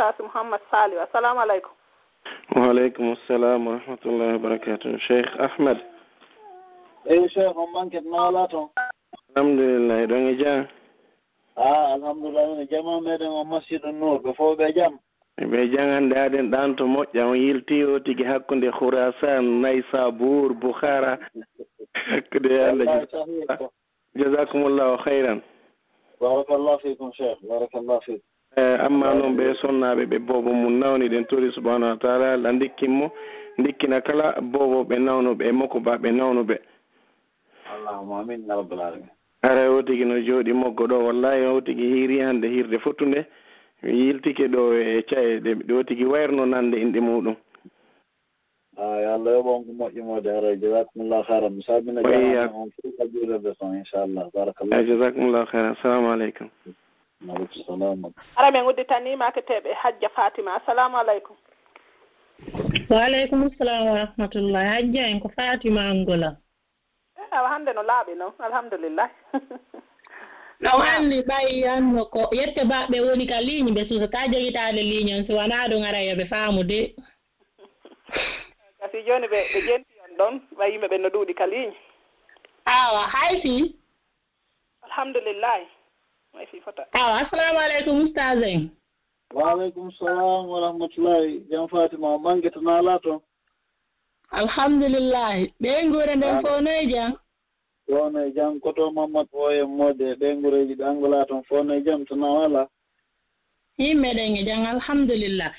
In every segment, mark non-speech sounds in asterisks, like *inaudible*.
ustasi mouhammad saliw assalamu aleykum waaleykum assalam wa rahmatullahi wa barakatuh. Cheikh ahmed. Eh, Eyi cheikh on banket nawala toon alhamdulillah ɗon e jam? A alhamdulillah e on e jama meɗen o masjidu nour ɓe fof ɓe jaam ɓe jangande aɗen ɗan to moƴƴa on yilti o tigi hakkude khourasan naysa bour bouhara *laughs* hakkude allah jasakumullahu hayran barakallah fikum cheikh barakallah fikum. E, amma noon ɓe sonnaɓe ɓe boobo mum nawni ɗen tori subahanahu wa taala la ndikkinmo ndikkina kala boobo ɓe nawnuɓe e makko ba ɓe nawnuɓe allahuma amin ya rabbal alamin. Ara o tigi no jooɗi moggo ɗo wallahi o tigi hiiri hande hirde fottunde yiltike ɗo e cayeɗe ɗo tigi wayrno nande inɗe muɗum. Ay allah yoɓon ko moƴƴimode ara jasakumllahu hairan mi sabina jaa on fof ka juulerde ton inchallah barakallah jasakumllahu hairan assalamu aleykum maaleykum salam ara min udditanima keteɓe hajja fatima. Assalamu aleykum. Waaleykum salam wa rahmatullah hajja en ko fatima angola eh, awa hannde no laaɓi noon alhamdulillah. *laughs* No wanni ɓayi anno ko yette baɓɓe woni ka ligne ɓe suusa ta jogitaade ligne on so wonaa ɗum ara yoɓe faamu de. *laughs* Gasi jooni ɓe ɓe jenti on ɗon ɓay yimɓe ɓen no ɗuuɗi ka ligne awa haysi alhamdulillahi ma fifata aw assalamu aleykum oustage en waaleykum salam wa rahmatullahi. Jam fatima mangetana la toon alhamdulillahi ɓeyngure nden fof noye jam fono e jam koto mamadou ɓooye mode e ɓeygureji ɗi angola toon fono e jam tona wala yimɓe ɗen e jam alhamdulillah.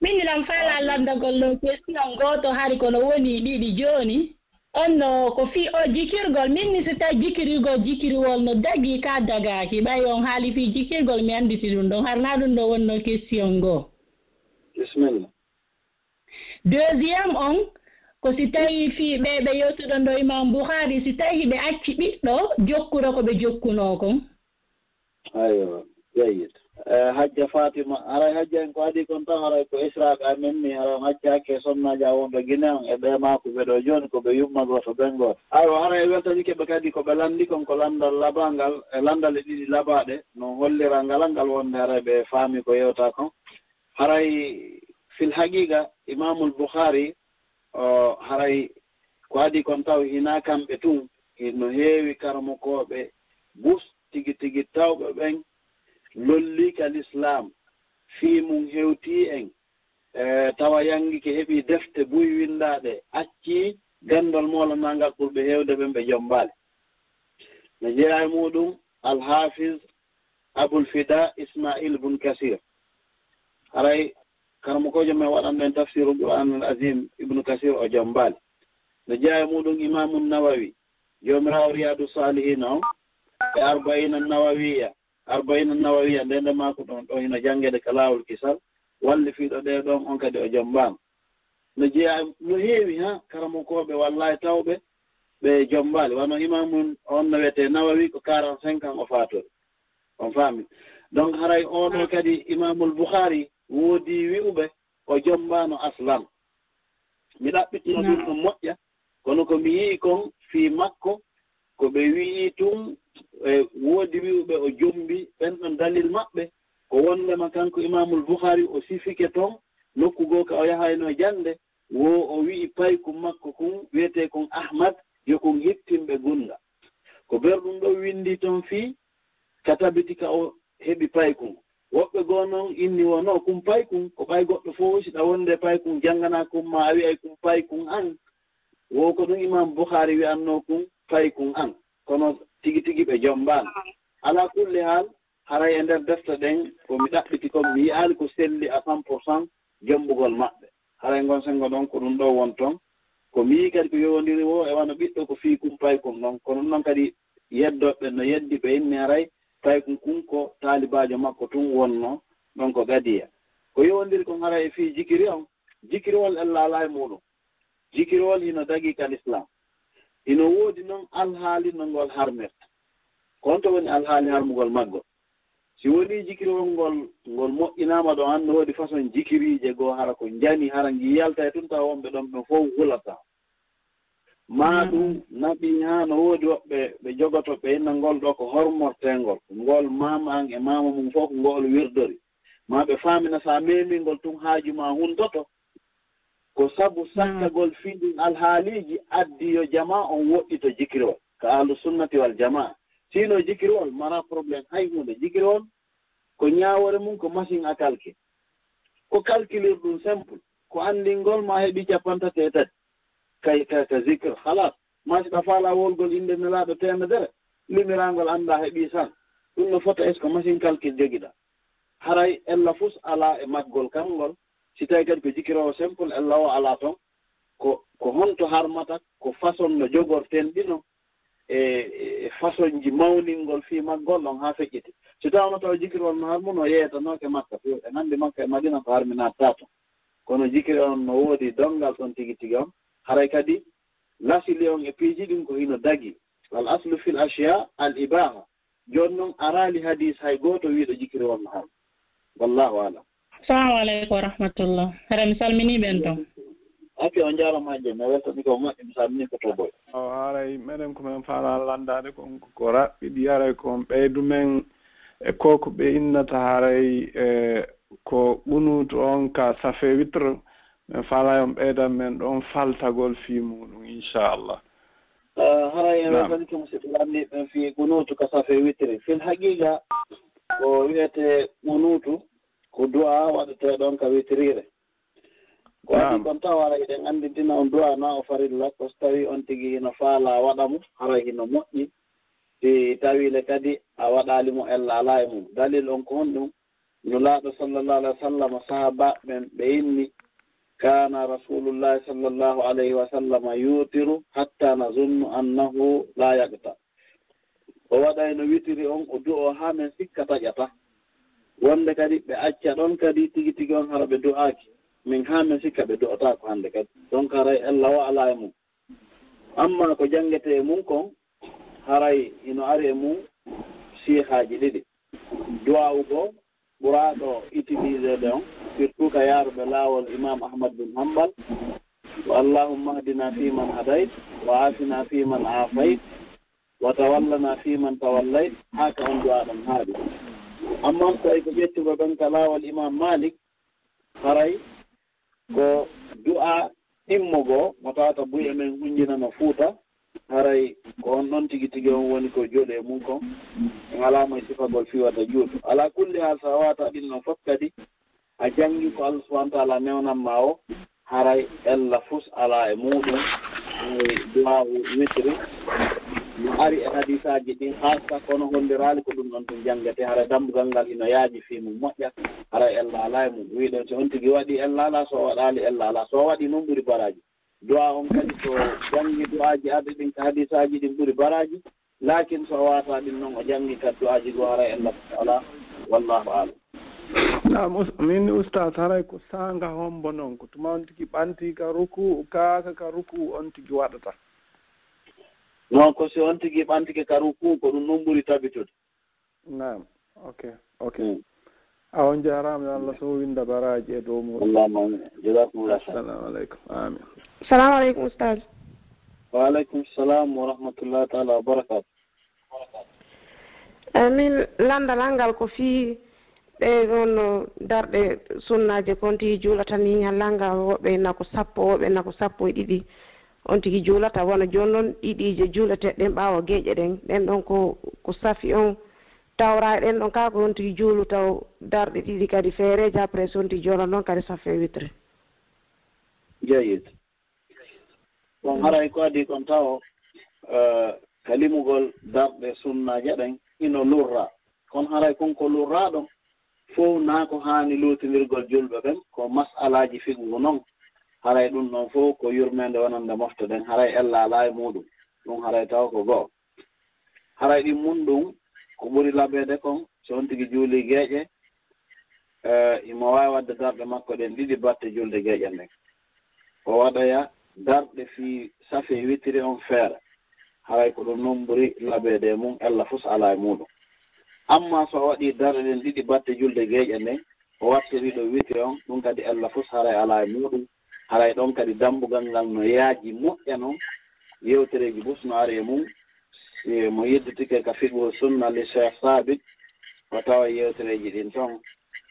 Min ilam fala landagol ɗo question gooto hari kono woni ɗiɗi jooni on no ko fi o jikirgol min mi so tawi jikirigol jikiriwol no dagi ka dagaki ɓay on haali fi jikirgol mi anditi ɗum ɗon harna ɗum ɗo wonno question ngoo bisimilla deuxiéme on ko si tawi fi ɓe ɓe yewtuɗon ɗo imam bouhari si tawi ɓe acci ɓiɗɗo jokkuro ko ɓe jokkuno kon. Aywa jayit Eh, hajja fatima aray hajja en ko adi kon tan aray ko israka amen ni haray hacca hakke somnaji a wonɗo guine on e ɓe mako ɓeɗo joni koɓe yumma goto ɓen goto ayo haray weltani keɓe kadi koɓe landi kon ko landal labangal e landal e ɗiɗi labaɗe no hollira ngalal ngal wonde aray ɓe faami ko yewta kon. Haray fil haqiqa imamul bouhari o haray ko adi kon taw hina kamɓe tun no heewi karmokoɓe bus tigi tigi tawɓe ɓen lollik al islam fii mum hewtii en. E, tawa yangi ke heɓii defte buy winndaaɗe accii ganndol moolana ngal pour ɓe heewde ɓen ɓe jombaali no jeyaa e muɗum alhafiz aboulfida ismail bun kasir. Haray karmakojo men waɗan ɗen tafsiru qur'an al azim ibnu kasir o jombaali no jeyaa e muɗum imamu nawawi joomiraawo riyadu salihina on e arbaina nawawiya. arbaina nawawiya e ndende maako ɗon ɗon ino janngede ka laawol kisal. Wallifiiɗo ɗe ɗon on kadi o jom no jeeya no heewi ha karamokoɓe wallahi tawɓe ɓe jom wano imamu on no wiyete nawawi ko quarante cinq ans o faatore on faami. Donc haray oɗo kadi imamul bouhari woodi wi'uɓe o jom mbaano aslan mi ɗaɓɓitino ɗum ɗum moƴƴa. Kono ko mi yii kon fii makko ko ɓe wii tun e woodi wiwɓe o jombi ɓen ɗon dalil maɓɓe ko wondema kanko imamul bouhari o sifike toon nokku goo ka o yahayno jannde wo o wi'i paykum makko kun wiyete kon ahmad yo kon yettinɓe gonnga ko berɗum ɗo windi toon fii ka tabiti ka o heɓi paykum woɓɓe goo noon inni wono kum paykum ko ɓay goɗɗo fof wosiɗa wonde paykum janngana kum ma a wi'ay kum paykum an. Wo ko ɗum imam bouhari wi'atno kum fayi an kono tigi tigi ɓe jombaan ala kulle haal haray e nder defte ɗen komi ɗaɓɓiti kon mi yiyaali ko selli à cent pour cent jombugol maɓɓe. Haray gon sengo ɗon ko ɗum ɗo won toon ko mi yii kadi ko yowondiri wo e wano ɓiɗɗo ko fii kum pay ɗon. Kono ɗum noon kadi yeddoɓe no yeddi ɓe inni haray paykum kum ko taalibajo makko tun wonno ɗon ko gadiya e. ko yowondiri kon haray e fii jikiri on jikiriwol e laala e muɗum. Jikiriwol hino dagi kal islam. ino woodi noon alhaali no ngol harmirta kon to woni alhaali harmugol maggol si woni jikirol ngol ngol moƴƴinaama ɗo annde woodi façon jikiriije goo hara ko njani hara ngi yalta e tun taw wonɓe ɗon ɓen fof hulata ma ɗum mm. naɓi haa no woodi woɓɓe ɓe jogoto ɓe inna ngol ɗo ko hormortengol ngol maama an e maama mum fof ngol wirdori. Ma ɓe faamina so a memingol tun haaju ma huntoto ko sabu hmm. sakkagol fiɗin alhaaliji addi yo jama on woɗɗi to jikirol ko ahlu sunnati wal jama sino jikirol mara probléme hay hunde. Jikirol ko ñaawore mum ko machine a calcule ko calculir ɗum simple. Ko anndingol ma heɓi capantati e tati. Kay ka zicre halas masika faala wolgol inde nelaaɗo temedere limirangol annda heɓi san. Ɗum no fota est ce que machine calcule jogiɗa haray ella fus alaa e maggol kamngol si tawi kadi ko jikiroowo simple allah o alaa toon. Ko ko honto harmata ko façon no jogorten ɗino e, e façon ji mawningol fii maggol on haa feƴƴiti. So tawno taw jikirol no harmu no yeetanooke makka fiwɗe nanndi makka e madina ko harminataa toon. Kono jikiri on no woodi dongal toon tigi tigi on haray kadi lasili on e piiji ɗin ko hino dagi. Wal aslu fil achiya al ibaha. Jooni noon araali hadis hay gooto wiiɗo jikiri on no harmu. Wallahu alam. assalamu aleykum wa rahmatullah eɗen mi salmini ɓen toon hakke on jarama hajje mi weltani ko moƴƴi mi salmini ko toboy o haray meɗen komin faala landade kon ko raɓɓiɗi haray kon ɓeydu men e koko ɓe innata haray e ko ɓunutu on ka safe witre min faala e on ɓeydan men ɗon faltagol fi muɗum inchallah. Ah, haray en weltani ko musidɗo lamniɓen fi ɓunutu ka safe witre fil haqiqa ko wiyete ɓunutu ko du'a waɗeteɗon ka witirire. Ko waɗi kon taw hara eɗen anndidina on du'a na o farilla ko so tawi on tigi hino faala waɗa mo hara hino moƴƴi. Si tawile kadi a waɗali mo ella ala e mum. Dalil on ko honɗum no laaɗo sallllahu alah wa sallam sahaba ɓen ɓe inni kana rasulullahi sallllahu alayhi wa sallam yutiru hatta nazunnu annahu la yagta o waɗayno witiri on o du o ha min sikka taƴata. wonde kadi ɓe acca ɗon kadi tigi tigi on hara ɓe du'aki min haa min sikka ɓe du'otako hannde kadi. Donc haray allah o ala e mum amma ko janngete e mum kon haray ino ari e mum siihaaji ɗiɗi. Duwawu goo ɓuraaɗo utilisede on. Surtout ka yaaruɓe laawol imam ahmad bin hambal wa allahumma ahdina fiman hadayt wa afina fiman aafayt wa tawallana fiman tawallayt. Haa ka on duwaa ɗon haaɗi. amma so tawi ko ƴettugo ɗon ka laawol imam malik haray ko du'a immugo mo tawata buye men hunjinano fuuta haray ko on ɗon tigi tigi on woni ko joɗo e mum kon en alama e sifagol fiwata juutu. Ala kulli hal so a wata ɗin noon fof kadi a jangi ko allah subahana taala newnanma o haray ella fus ala e muɗum duwawu witri no ari e hadisaji ɗin hasa kono hondirali ko ɗum ɗon to janggete hara dambugal ngal ino yaaji fi mum moƴƴa hara en laala e mum. Wiɗon so on tigi waɗi en laala so waɗali en laala. So waɗi noon ɓuri baraji. Duwa on kadi so janngi duwaji arɗi ɗin ko hadisaji ɗin ɓuri baraji lakin so wata ɗin noon o janngi kadi duwaji go hara ella laɓa ala wallahu alam. Nam min ustat haray ko sanga hombo noon ko tuma on tigi ɓanti ka ruku kaka ka ruku on tigi waɗata. non ko si on tigi ɓantike karu ku ko ɗum noon ɓuri tabitude nam ok ok. Hmm. A on jarama yo allah so winda baraji e dow muɗum. Jazakumullah assalamu aleykum amin. Salamu aleykum oustage waaleykum salam wa rahmatullahi taala wa barakatu eh, min landalal ngal ko fii ɓe ɗon darɗe sunnaji konti juulata ni ñallal ngal woɓɓe nako sappo woɓɓe nako sappo e ɗiɗi. on tigi juulata wona joni noon ɗiɗiije juulateɗen ɓaawa geeƴe ɗen. Ɗen ɗon ko ko safi on tawra ɗen ɗon kaa ko on tigi juulu taw darɗe ɗiɗi kadi feereje après so on tigi joolan noon kadi safe witre. Jeyid bon haray ko adi kon taw euh, kalimugol darɗe sunnaje ɗen ino lurra. Kono haray konko lurraɗon fof naa ko haani luutinirgol julɓe ɓen ko masalaji figu noon haray ɗum ɗon fof ko yurmede wonande moftoɗen haray ellala e muɗum. Ɗum haray taw ko goo. Haray ɗin mum ɗum ko ɓuri laɓede kon so on tigi juuli geeƴe e, imo wawi wadde darɗe makko ɗen ɗiɗi batte julde geeƴe nden. O waɗoya darɗe fi safe witiri on feere. Haray ko ɗum noon ɓuri laɓede mum ella fus ala e muɗum. Amma so a waɗi darɗe ɗen ɗiɗi batte julde geeƴe nden o wattiri ɗo witiri on ɗum kadi ella fus haray ala e muɗum. haray ɗon kadi dambugal ngal no yaaji moƴƴa noon yewtereji bus no ari e mum e mo yedditike ka fiqhu sunna li cheikh sabit o tawa yewtereji ɗin toon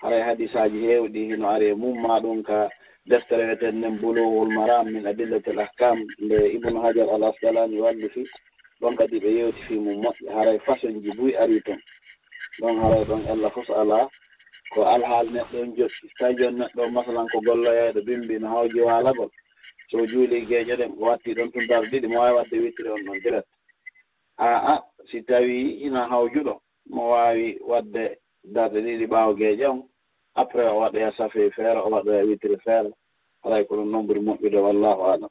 haray hadisaji heewɗi hino ari e mum ma ɗum ka deftere weten nden bulowol maram min adillatel ahkam nde ibnu hajar al asqalani wallifi ɗon kadi ɓe yewti fi mum moƴƴe haray façon ji buy ari toon ɗon haray ɗon allah fof ala ko alhaal neɗɗo on jotti. Tawi joni neɗɗo masalan ko golloyeyɗo bimbi no hawji waalagol so juuli e geeƴe ɗen o watti ɗon tun dar ɗiɗi mo wawi wadde wittire on noon direct. Aa si tawi ina hawjuɗo mo wawi wadde darde ɗiɗi ɓaawo geeƴe on après o waɗoya safe feere o waɗoya wittire feere alay e ko ɗum nombri moƴƴude wallahu alam.